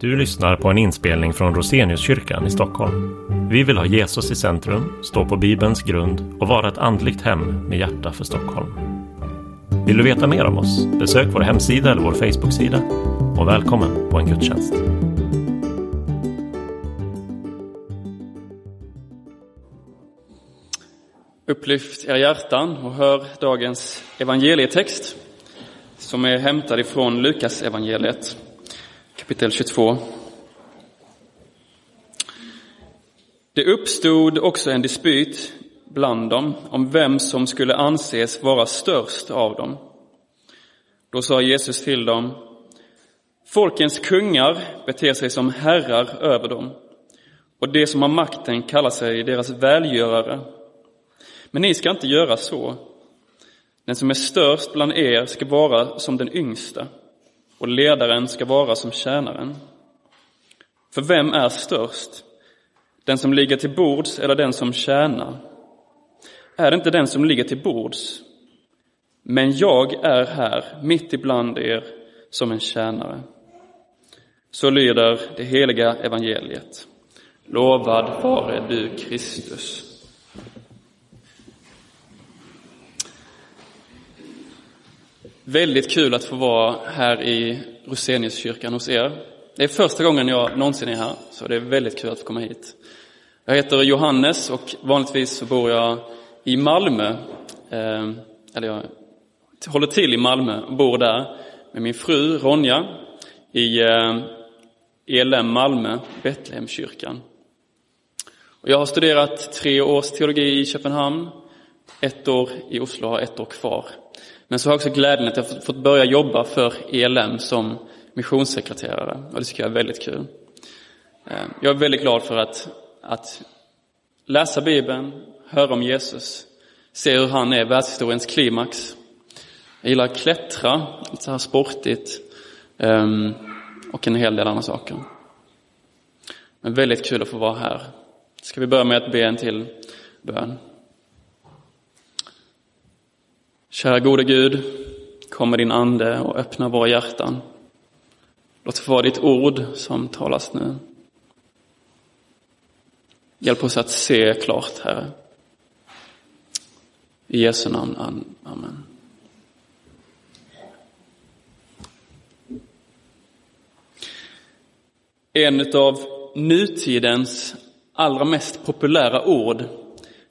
Du lyssnar på en inspelning från Roseniuskyrkan i Stockholm. Vi vill ha Jesus i centrum, stå på Bibelns grund och vara ett andligt hem med hjärta för Stockholm. Vill du veta mer om oss? Besök vår hemsida eller vår Facebooksida. Och välkommen på en gudstjänst. Upplyft era hjärtan och hör dagens evangelietext som är hämtad ifrån Lukas evangeliet kapitel 22. Det uppstod också en dispyt bland dem om vem som skulle anses vara störst av dem. Då sa Jesus till dem, folkens kungar beter sig som herrar över dem och de som har makten kallar sig deras välgörare. Men ni ska inte göra så. Den som är störst bland er ska vara som den yngsta och ledaren ska vara som tjänaren. För vem är störst? Den som ligger till bords eller den som tjänar? Är det inte den som ligger till bords? Men jag är här, mitt ibland er, som en tjänare. Så lyder det heliga evangeliet. Lovad vare du, Kristus. Väldigt kul att få vara här i Roseniuskyrkan hos er. Det är första gången jag någonsin är här, så det är väldigt kul att få komma hit. Jag heter Johannes och vanligtvis så bor jag i Malmö. Eh, eller jag håller till i Malmö och bor där med min fru Ronja i eh, ELM Malmö, Betlehemskyrkan. Och jag har studerat tre års teologi i Köpenhamn, ett år i Oslo och ett år kvar men så har jag också glädjen att jag fått börja jobba för ELM som missionssekreterare och det tycker jag är väldigt kul. Ehm, jag är väldigt glad för att, att läsa Bibeln, höra om Jesus, se hur han är världshistoriens klimax. Jag gillar att klättra, lite så här sportigt ehm, och en hel del andra saker. Men väldigt kul att få vara här. Ska vi börja med att be en till bön. Kära gode Gud, kom med din ande och öppna våra hjärtan. Låt det få vara ditt ord som talas nu. Hjälp oss att se klart, Herre. I Jesu namn, amen. En av nutidens allra mest populära ord,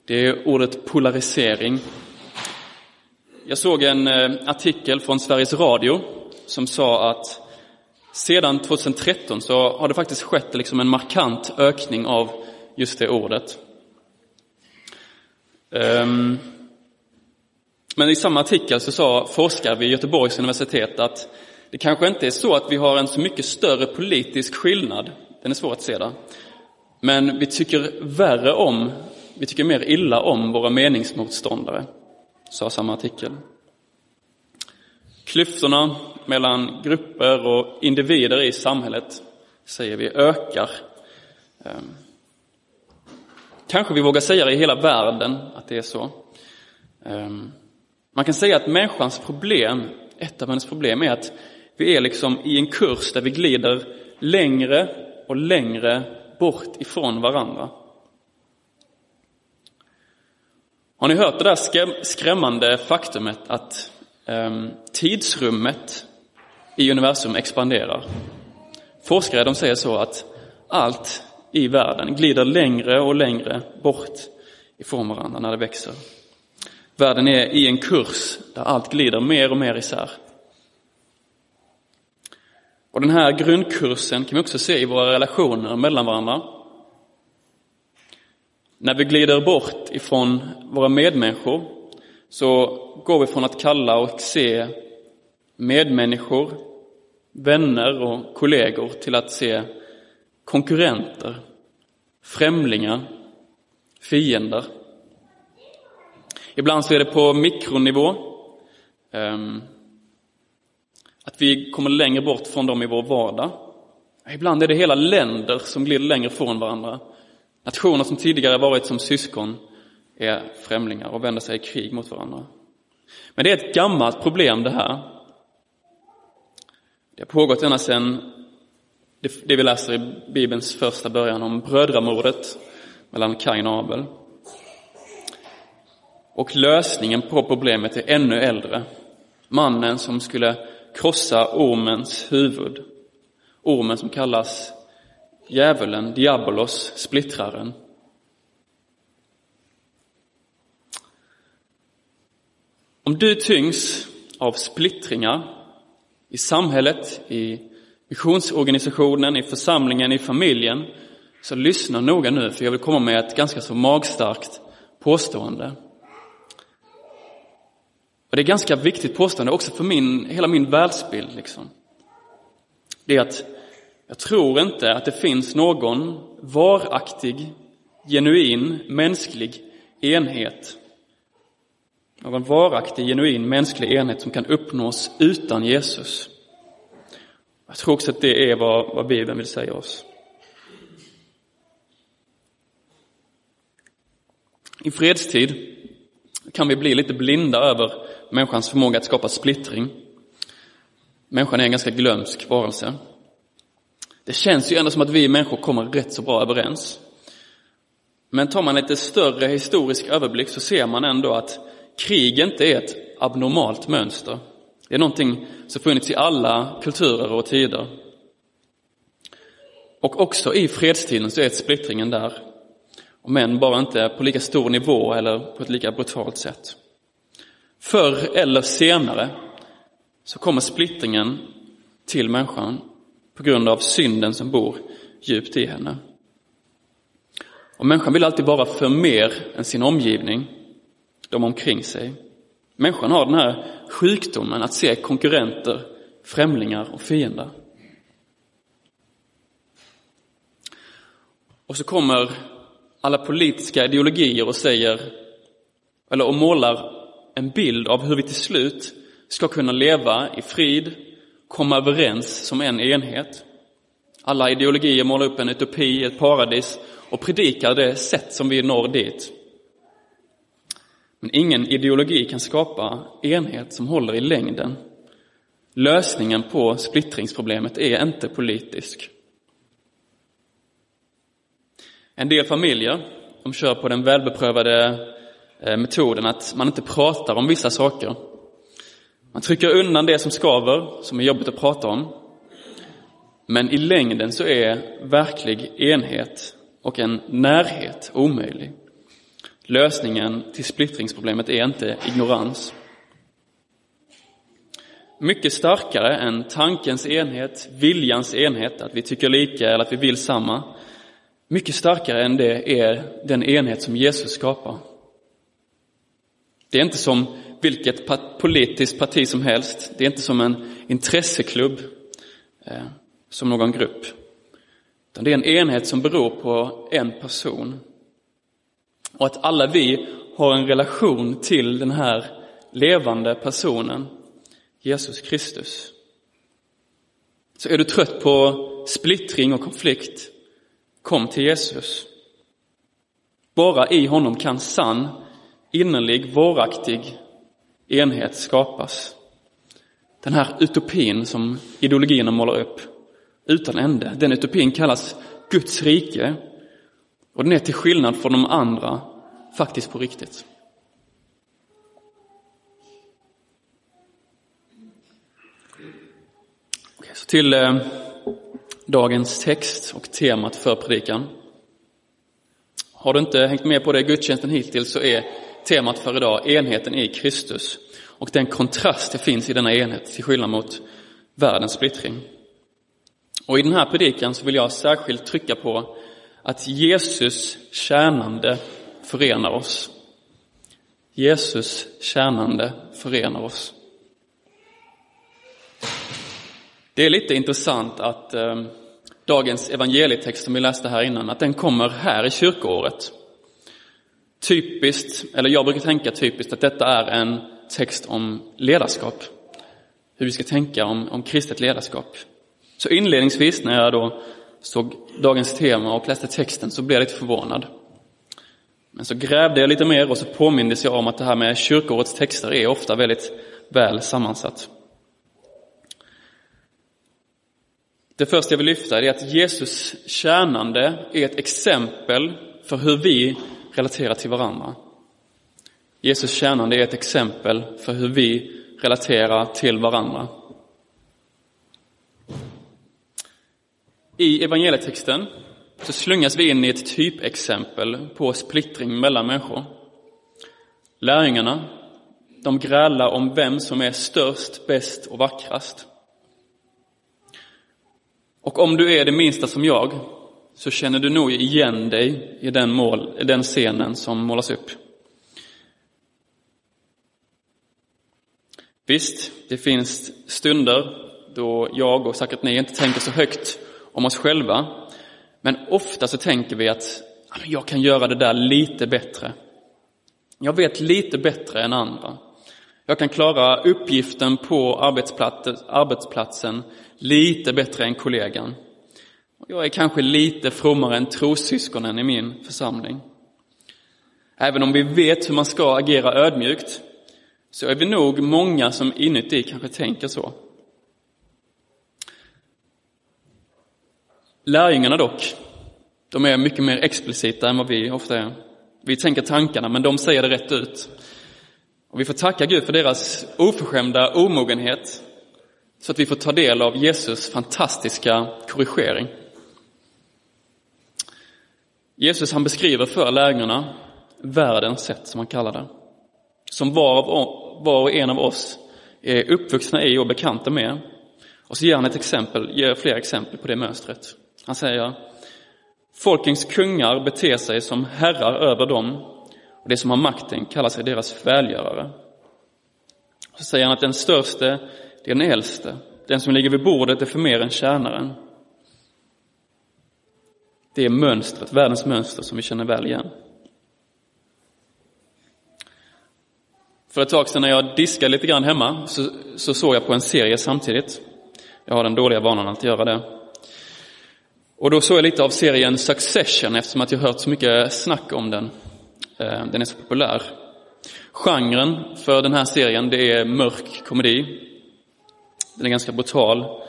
det är ordet polarisering. Jag såg en eh, artikel från Sveriges Radio som sa att sedan 2013 så har det faktiskt skett liksom en markant ökning av just det ordet. Ehm, men i samma artikel så sa forskare vid Göteborgs universitet att det kanske inte är så att vi har en så mycket större politisk skillnad, den är svår att se där. Men vi tycker värre om, vi tycker mer illa om våra meningsmotståndare sa samma artikel. Klyftorna mellan grupper och individer i samhället, säger vi, ökar. Ehm, kanske vi vågar säga det i hela världen att det är så. Ehm, man kan säga att människans problem, ett av hennes problem är att vi är liksom i en kurs där vi glider längre och längre bort ifrån varandra. Har ni hört det där skrämmande faktumet att ehm, tidsrummet i universum expanderar? Forskare de säger så att allt i världen glider längre och längre bort ifrån varandra när det växer. Världen är i en kurs där allt glider mer och mer isär. Och den här grundkursen kan vi också se i våra relationer mellan varandra. När vi glider bort ifrån våra medmänniskor så går vi från att kalla och se medmänniskor, vänner och kollegor till att se konkurrenter, främlingar, fiender. Ibland så är det på mikronivå. Ehm, att vi kommer längre bort från dem i vår vardag. Ibland är det hela länder som glider längre från varandra. Nationer som tidigare varit som syskon är främlingar och vänder sig i krig mot varandra. Men det är ett gammalt problem det här. Det har pågått ända sedan det, vi läser i Bibelns första början om brödramordet mellan Kain och Abel. Och lösningen på problemet är ännu äldre. Mannen som skulle krossa ormens huvud. Ormen som kallas djävulen, diabolos, splittraren. Om du tyngs av splittringar i samhället, i missionsorganisationen, i församlingen, i familjen, så lyssna noga nu, för jag vill komma med ett ganska så magstarkt påstående. Och det är ganska viktigt påstående också för min, hela min världsbild. Liksom. Det är att jag tror inte att det finns någon varaktig, genuin, mänsklig enhet. Någon varaktig, genuin, mänsklig enhet som kan uppnås utan Jesus. Jag tror också att det är vad, vad Bibeln vill säga oss. I fredstid kan vi bli lite blinda över människans förmåga att skapa splittring. Människan är en ganska glömsk varelse. Det känns ju ändå som att vi människor kommer rätt så bra överens. Men tar man lite större historisk överblick så ser man ändå att krig inte är ett abnormalt mönster. Det är någonting som funnits i alla kulturer och tider. Och också i fredstiden så är splittringen där. Men bara inte på lika stor nivå eller på ett lika brutalt sätt. Förr eller senare så kommer splittringen till människan på grund av synden som bor djupt i henne. Och människan vill alltid vara för mer än sin omgivning, de omkring sig. Människan har den här sjukdomen att se konkurrenter, främlingar och fiender. Och så kommer alla politiska ideologier och säger, eller och målar en bild av hur vi till slut ska kunna leva i frid, komma överens som en enhet. Alla ideologier målar upp en utopi, ett paradis och predikar det sätt som vi når dit. Men ingen ideologi kan skapa enhet som håller i längden. Lösningen på splittringsproblemet är inte politisk. En del familjer de kör på den välbeprövade eh, metoden att man inte pratar om vissa saker. Man trycker undan det som skaver, som är jobbigt att prata om. Men i längden så är verklig enhet och en närhet omöjlig. Lösningen till splittringsproblemet är inte ignorans. Mycket starkare än tankens enhet, viljans enhet, att vi tycker lika eller att vi vill samma. Mycket starkare än det är den enhet som Jesus skapar. Det är inte som vilket politiskt parti som helst. Det är inte som en intresseklubb, eh, som någon grupp. Utan det är en enhet som beror på en person. Och att alla vi har en relation till den här levande personen, Jesus Kristus. Så är du trött på splittring och konflikt, kom till Jesus. Bara i honom kan sann, innerlig, varaktig enhet skapas. Den här utopin som ideologierna målar upp utan ände, den utopin kallas Guds rike och den är till skillnad från de andra faktiskt på riktigt. Så till eh, dagens text och temat för predikan. Har du inte hängt med på det gudstjänsten hittills så är temat för idag enheten i Kristus och den kontrast det finns i denna enhet till skillnad mot världens splittring. Och i den här predikan så vill jag särskilt trycka på att Jesus tjänande förenar oss. Jesus tjänande förenar oss. Det är lite intressant att eh, dagens evangelietext som vi läste här innan, att den kommer här i kyrkoåret. Typiskt, eller jag brukar tänka typiskt, att detta är en text om ledarskap. Hur vi ska tänka om, om kristet ledarskap. Så inledningsvis när jag då såg dagens tema och läste texten så blev jag lite förvånad. Men så grävde jag lite mer och så påmindes jag om att det här med kyrkoårets texter är ofta väldigt väl sammansatt. Det första jag vill lyfta är att Jesus tjänande är ett exempel för hur vi relaterar till varandra. Jesus tjänande är ett exempel för hur vi relaterar till varandra. I evangelietexten så slungas vi in i ett typexempel på splittring mellan människor. Lärjungarna, de grälar om vem som är störst, bäst och vackrast. Och om du är det minsta som jag, så känner du nog igen dig i den, mål, den scenen som målas upp. Visst, det finns stunder då jag och säkert ni inte tänker så högt om oss själva. Men ofta så tänker vi att ah, jag kan göra det där lite bättre. Jag vet lite bättre än andra. Jag kan klara uppgiften på arbetsplatsen lite bättre än kollegan. Jag är kanske lite frommare än trossyskonen i min församling. Även om vi vet hur man ska agera ödmjukt så är vi nog många som inuti kanske tänker så. Lärjungarna dock, de är mycket mer explicita än vad vi ofta är. Vi tänker tankarna, men de säger det rätt ut. Och vi får tacka Gud för deras oförskämda omogenhet, så att vi får ta del av Jesus fantastiska korrigering. Jesus han beskriver för lärjungarna världens sätt, som han kallar det, som var, var och en av oss är uppvuxna i och bekanta med. Och så ger han ett exempel, ger fler exempel på det mönstret. Han säger, folkens kungar beter sig som herrar över dem och det som har makten kallar sig deras välgörare. Så säger han att den störste, det är den äldste, den som ligger vid bordet är för mer än tjänaren. Det är mönstret, världens mönster som vi känner väl igen. För ett tag sedan när jag diskade lite grann hemma så, så såg jag på en serie samtidigt. Jag har den dåliga vanan att göra det. Och då såg jag lite av serien Succession eftersom att jag hört så mycket snack om den. Eh, den är så populär. Genren för den här serien det är mörk komedi. Den är ganska brutal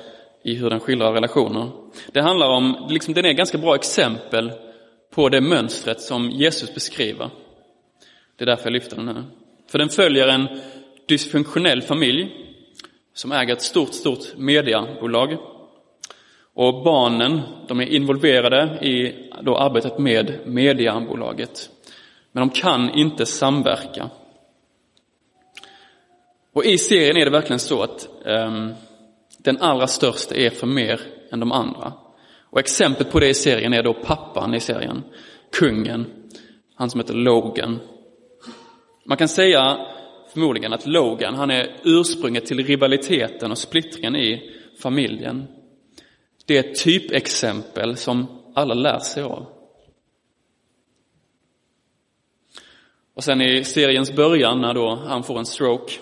i hur den skildrar relationer. Det handlar om, liksom, den är ganska bra exempel på det mönstret som Jesus beskriver. Det är därför jag lyfter den här. För den följer en dysfunktionell familj som äger ett stort, stort mediabolag. Och barnen, de är involverade i då arbetet med mediabolaget. Men de kan inte samverka. Och i serien är det verkligen så att um, den allra största är för mer än de andra. Och exempel på det i serien är då pappan i serien, kungen, han som heter Logan. Man kan säga förmodligen att Logan, han är ursprunget till rivaliteten och splittringen i familjen. Det är ett typexempel som alla lär sig av. Och sen i seriens början när då han får en stroke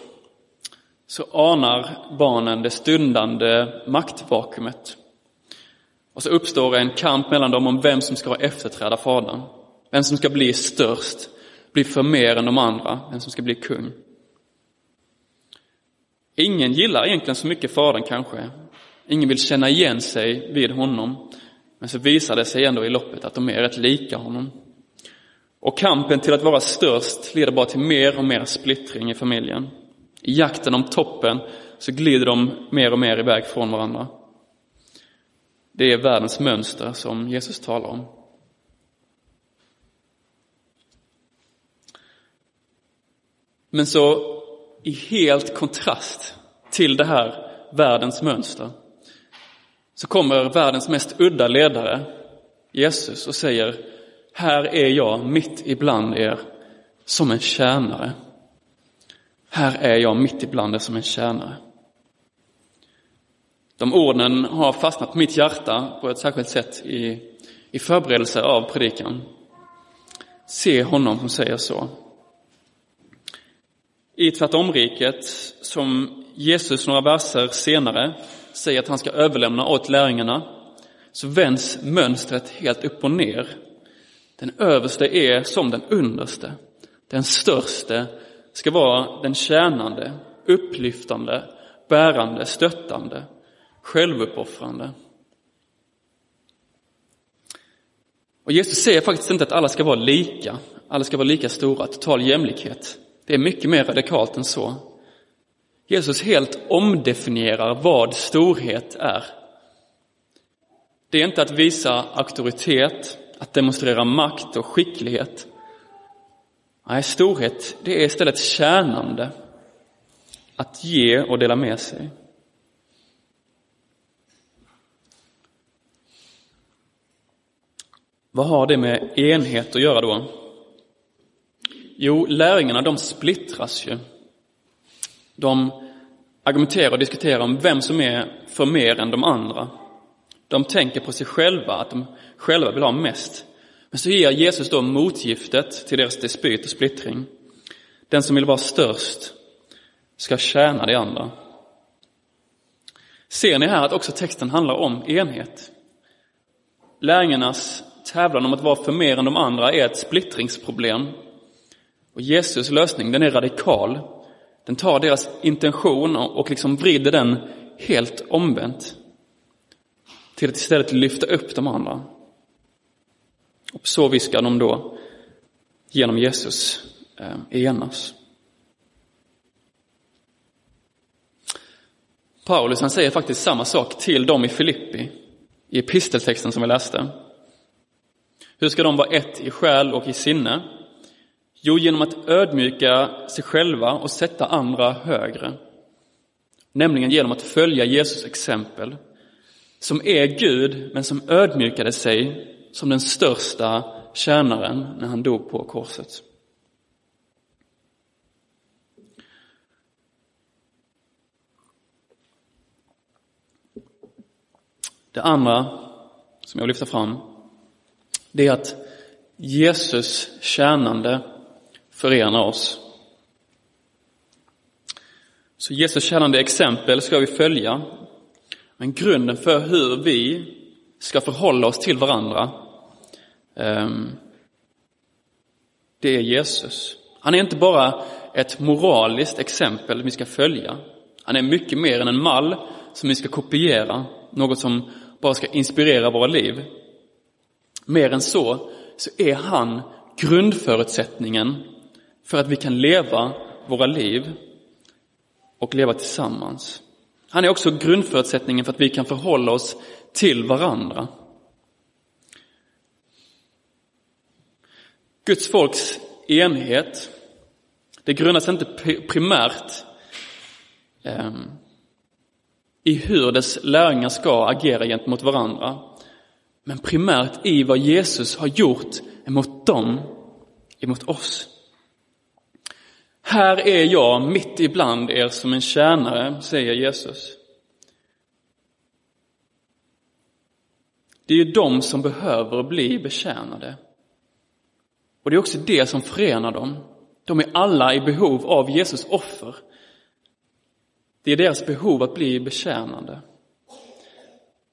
så anar barnen det stundande maktvakuumet. Och så uppstår en kamp mellan dem om vem som ska efterträda fadern. Vem som ska bli störst, bli för mer än de andra, vem som ska bli kung. Ingen gillar egentligen så mycket fadern kanske. Ingen vill känna igen sig vid honom. Men så visar det sig ändå i loppet att de är rätt lika honom. Och kampen till att vara störst leder bara till mer och mer splittring i familjen. I jakten om toppen så glider de mer och mer iväg från varandra. Det är världens mönster som Jesus talar om. Men så i helt kontrast till det här världens mönster så kommer världens mest udda ledare, Jesus, och säger Här är jag mitt ibland er som en tjänare. Här är jag mitt ibland er som en tjänare. De orden har fastnat på mitt hjärta på ett särskilt sätt i, i förberedelse av predikan. Se honom som säger så. I tvärtomriket, som Jesus några verser senare säger att han ska överlämna åt lärjungarna, så vänds mönstret helt upp och ner. Den överste är som den underste. Den störste ska vara den tjänande, upplyftande, bärande, stöttande, självuppoffrande. Och Jesus säger faktiskt inte att alla ska vara lika, alla ska vara lika stora, total jämlikhet. Det är mycket mer radikalt än så. Jesus helt omdefinierar vad storhet är. Det är inte att visa auktoritet, att demonstrera makt och skicklighet. Nej, storhet, det är istället tjänande, att ge och dela med sig. Vad har det med enhet att göra då? Jo, lärjungarna de splittras ju. De argumenterar och diskuterar om vem som är för mer än de andra. De tänker på sig själva, att de själva vill ha mest. Men så ger Jesus då motgiftet till deras dispyt och splittring. Den som vill vara störst ska tjäna de andra. Ser ni här att också texten handlar om enhet? Lärjungarnas tävlan om att vara för mer än de andra är ett splittringsproblem. Och Jesus lösning, den är radikal. Den tar deras intention och liksom vrider den helt omvänt. Till att istället lyfta upp de andra. Och så vis ska de då genom Jesus eh, enas. Paulus han säger faktiskt samma sak till dem i Filippi i episteltexten som vi läste. Hur ska de vara ett i själ och i sinne? Jo, genom att ödmjuka sig själva och sätta andra högre. Nämligen genom att följa Jesus exempel, som är Gud, men som ödmjukade sig som den största tjänaren när han dog på korset. Det andra som jag vill lyfta fram, det är att Jesus tjänande förenar oss. Så Jesus tjänande exempel ska vi följa. Men grunden för hur vi ska förhålla oss till varandra, Ehm, det är Jesus. Han är inte bara ett moraliskt exempel vi ska följa. Han är mycket mer än en mall som vi ska kopiera, något som bara ska inspirera våra liv. Mer än så, så är han grundförutsättningen för att vi kan leva våra liv och leva tillsammans. Han är också grundförutsättningen för att vi kan förhålla oss till varandra. Guds folks enhet, det grundas inte primärt eh, i hur dess lärjungar ska agera gentemot varandra, men primärt i vad Jesus har gjort emot dem, emot oss. Här är jag mitt ibland er som en tjänare, säger Jesus. Det är ju de som behöver bli betjänade. Och det är också det som förenar dem. De är alla i behov av Jesus offer. Det är deras behov att bli betjänade.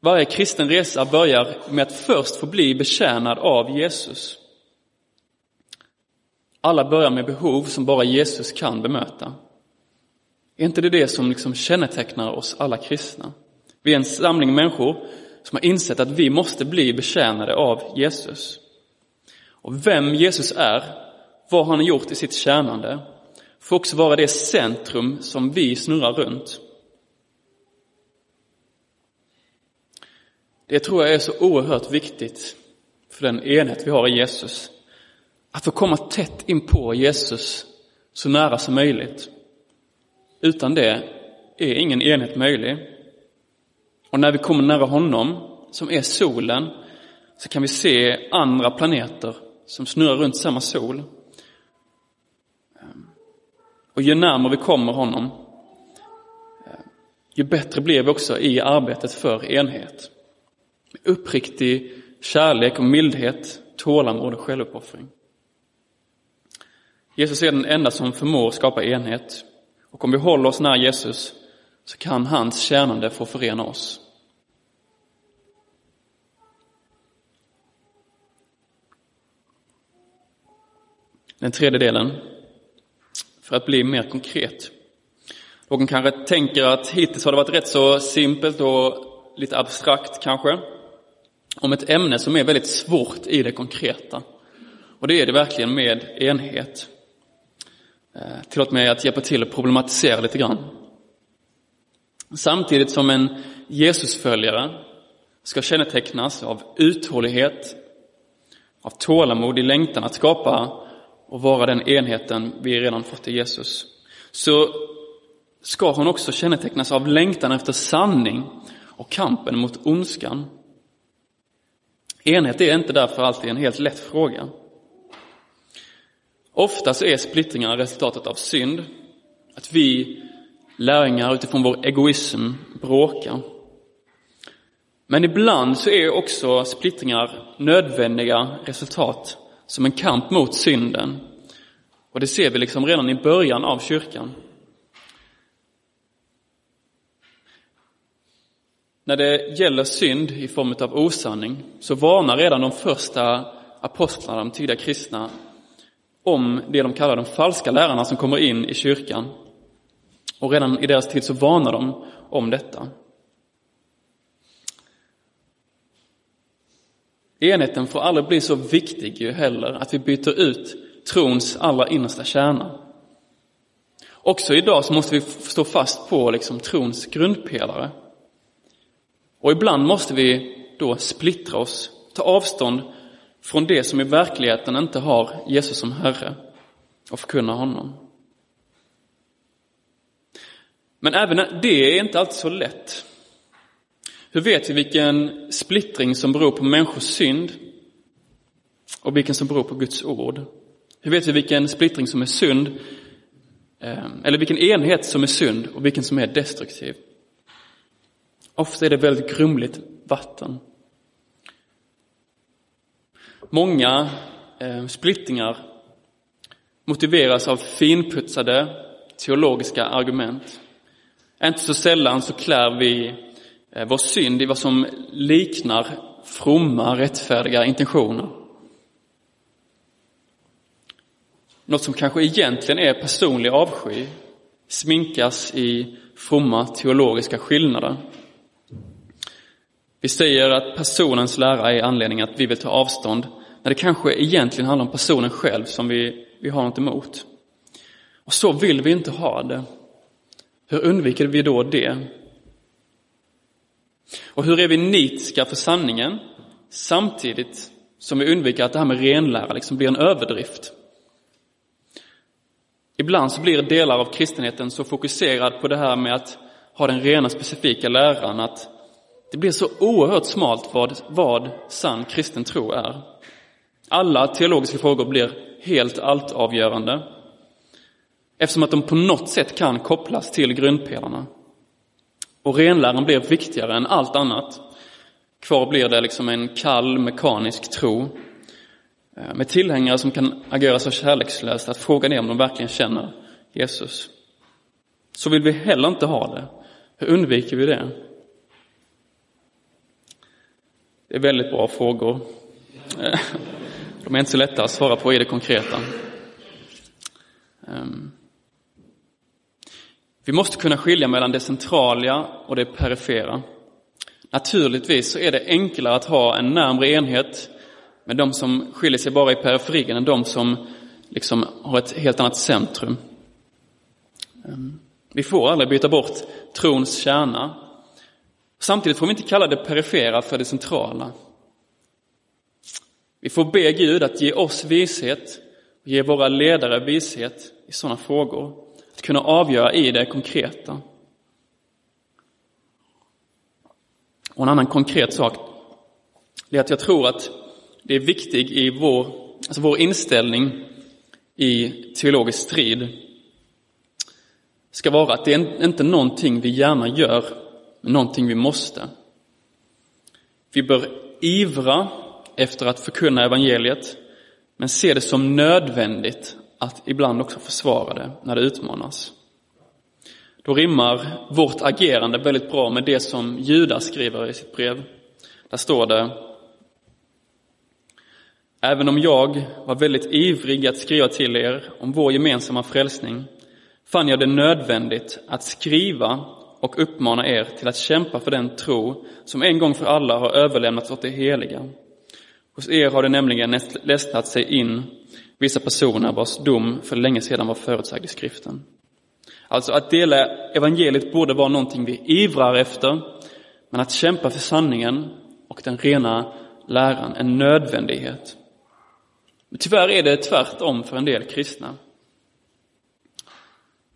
Varje kristen resa börjar med att först få bli betjänad av Jesus. Alla börjar med behov som bara Jesus kan bemöta. Är inte det det som liksom kännetecknar oss alla kristna? Vi är en samling människor som har insett att vi måste bli betjänade av Jesus. Och vem Jesus är, vad han har gjort i sitt tjänande, får också vara det centrum som vi snurrar runt. Det tror jag är så oerhört viktigt för den enhet vi har i Jesus. Att få komma tätt in på Jesus så nära som möjligt. Utan det är ingen enhet möjlig. Och när vi kommer nära honom, som är solen, så kan vi se andra planeter som snurrar runt samma sol. Och ju närmare vi kommer honom, ju bättre blir vi också i arbetet för enhet. Med uppriktig kärlek och mildhet, tålamod och självuppoffring. Jesus är den enda som förmår skapa enhet. Och om vi håller oss nära Jesus så kan hans tjänande få förena oss. Den tredje delen, för att bli mer konkret. Någon kanske tänker att hittills har det varit rätt så simpelt och lite abstrakt kanske. om ett ämne som är väldigt svårt i det konkreta. Och det är det verkligen med enhet. Eh, tillåt mig att hjälpa till att problematisera lite grann. Samtidigt som en Jesusföljare ska kännetecknas av uthållighet, av tålamod i längtan att skapa och vara den enheten vi redan fått i Jesus, så ska hon också kännetecknas av längtan efter sanning och kampen mot ondskan. Enhet är inte därför alltid en helt lätt fråga. Ofta så är splittringarna resultatet av synd, att vi lärjungar utifrån vår egoism bråkar. Men ibland så är också splittringar nödvändiga resultat som en kamp mot synden. Och det ser vi liksom redan i början av kyrkan. När det gäller synd i form av osanning så varnar redan de första apostlarna, de tidiga kristna, om det de kallar de falska lärarna som kommer in i kyrkan. Och redan i deras tid så varnar de om detta. Enheten får aldrig bli så viktig ju heller att vi byter ut trons allra innersta kärna. Också idag så måste vi stå fast på liksom trons grundpelare. Och ibland måste vi då splittra oss, ta avstånd från det som i verkligheten inte har Jesus som Herre och förkunna honom. Men även det är inte alltid så lätt. Hur vet vi vilken splittring som beror på människors synd och vilken som beror på Guds ord? Hur vet vi vilken splittring som är synd, eh, eller vilken enhet som är synd och vilken som är destruktiv? Ofta är det väldigt grumligt vatten. Många eh, splittringar motiveras av finputsade teologiska argument. Inte så sällan så klär vi Eh, vår synd i vad som liknar fromma, rättfärdiga intentioner. Något som kanske egentligen är personlig avsky sminkas i fromma teologiska skillnader. Vi säger att personens lära är anledningen att vi vill ta avstånd, när det kanske egentligen handlar om personen själv som vi, vi har något emot. Och så vill vi inte ha det. Hur undviker vi då det? Och hur är vi nitiska för sanningen samtidigt som vi undviker att det här med renlära liksom blir en överdrift? Ibland så blir delar av kristenheten så fokuserad på det här med att ha den rena specifika läran att det blir så oerhört smalt vad, vad sann kristen tro är. Alla teologiska frågor blir helt altavgörande eftersom att de på något sätt kan kopplas till grundpelarna. Och renläran blir viktigare än allt annat. Kvar blir det liksom en kall mekanisk tro eh, med tillhängare som kan agera så kärlekslöst att frågan är om de verkligen känner Jesus. Så vill vi heller inte ha det. Hur undviker vi det? Det är väldigt bra frågor. Eh, de är inte så lätta att svara på i det konkreta. Ehm, vi måste kunna skilja mellan det centrala och det perifera. Naturligtvis så är det enklare att ha en närmre enhet med de som skiljer sig bara i periferin än de som liksom har ett helt annat centrum. Ehm, vi får aldrig byta bort trons kärna Samtidigt får vi inte kalla det perifera för det centrala. Vi får be Gud att ge oss vishet och ge våra ledare vishet i sådana frågor. Att kunna avgöra i det konkreta. Och en annan konkret sak är att jag tror att det är viktigt i vår, alltså vår inställning i teologisk strid ska vara att det är inte någonting vi gärna gör men någonting vi måste. Vi bör ivra efter att förkunna evangeliet, men se det som nödvändigt att ibland också försvara det när det utmanas. Då rimmar vårt agerande väldigt bra med det som Judas skriver i sitt brev. Där står det Även om jag var väldigt ivrig att skriva till er om vår gemensamma frälsning fann jag det nödvändigt att skriva och uppmana er till att kämpa för den tro som en gång för alla har överlämnats åt det heliga. Hos er har det nämligen lästnat sig in vissa personer vars dom för länge sedan var förutsagd i skriften. Alltså att dela evangeliet borde vara någonting vi ivrar efter, men att kämpa för sanningen och den rena läran en nödvändighet. Men tyvärr är det tvärtom för en del kristna.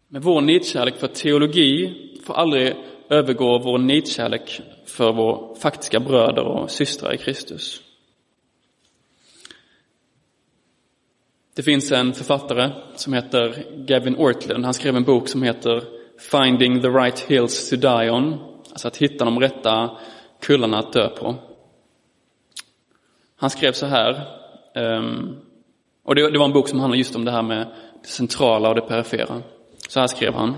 Men vår nitkärlek för teologi får aldrig övergå vår nitkärlek för våra faktiska bröder och systrar i Kristus. Det finns en författare som heter Gavin Ortland. Han skrev en bok som heter Finding the right hills to die on. Alltså att hitta de rätta kullarna att dö på. Han skrev så här, ehm, och det var en bok som handlar just om det här med det centrala och det perifera. Så här skrev han.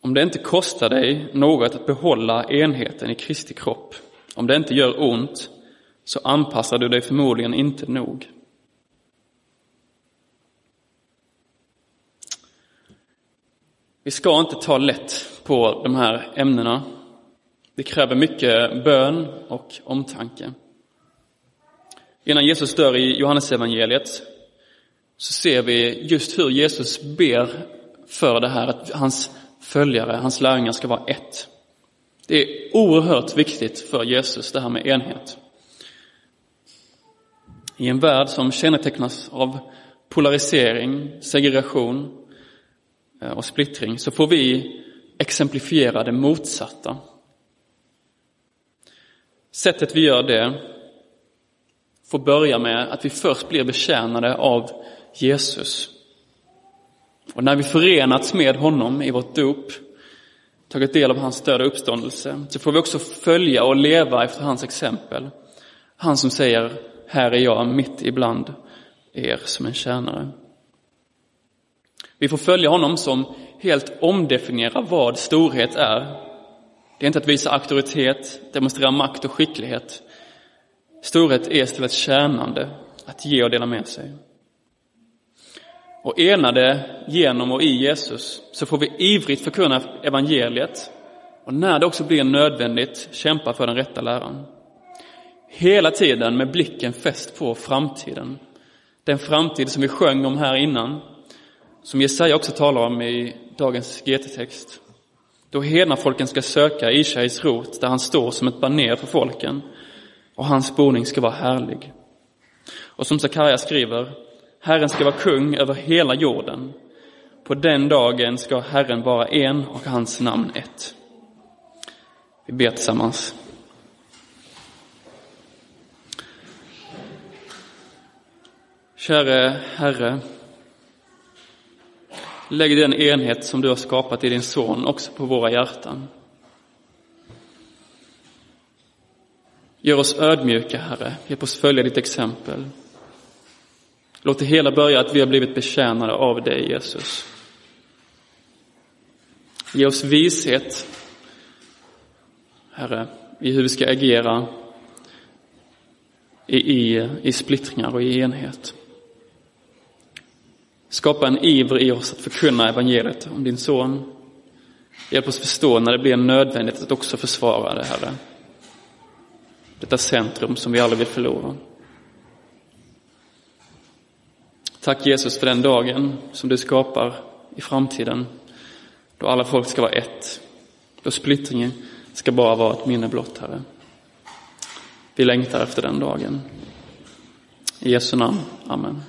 Om det inte kostar dig något att behålla enheten i Kristi kropp, om det inte gör ont, så anpassar du dig förmodligen inte nog. Vi ska inte ta lätt på de här ämnena. Det kräver mycket bön och omtanke. Innan Jesus dör i Johannesevangeliet så ser vi just hur Jesus ber för det här att hans följare, hans lärjungar ska vara ett. Det är oerhört viktigt för Jesus det här med enhet. I en värld som kännetecknas av polarisering, segregation Eh, och splittring så får vi exemplifiera det motsatta. Sättet vi gör det får börja med att vi först blir betjänade av Jesus. Och när vi förenats med honom i vårt dop, tagit del av hans död och uppståndelse, så får vi också följa och leva efter hans exempel. Han som säger, här är jag mitt ibland er som en tjänare. Vi får följa honom som helt omdefinierar vad storhet är. Det är inte att visa auktoritet, demonstrera makt och skicklighet. Storhet är istället tjänande, att ge och dela med sig. Och enade genom och i Jesus så får vi ivrigt förkunna evangeliet och när det också blir nödvändigt kämpa för den rätta läran. Hela tiden med blicken fäst på framtiden. Den framtid som vi sjöng om här innan, som Jesaja också talar om i dagens GT-text. Då hednafolken ska söka Ishais rot där han står som ett baner för folken och hans boning ska vara härlig. Och som Sakarja skriver, Herren ska vara kung över hela jorden. På den dagen ska Herren vara en och hans namn ett. Vi ber tillsammans. Käre Herre, lägg den enhet som du har skapat i din son också på våra hjärtan. Gör oss ödmjuka, Herre. Hjälp oss följa ditt exempel. Låt det hela börja att vi har blivit betjänade av dig, Jesus. Ge oss vishet, Herre, i hur vi ska agera i, i, i splittringar och i enhet. Skapa en iver i oss att förkunna evangeliet om din son. Hjälp oss förstå när det blir nödvändigt att också försvara det, Herre. Detta centrum som vi aldrig vill förlora. Tack Jesus för den dagen som du skapar i framtiden, då alla folk ska vara ett, då splittringen ska bara vara ett minne blott, Herre. Vi längtar efter den dagen. I Jesu namn. Amen.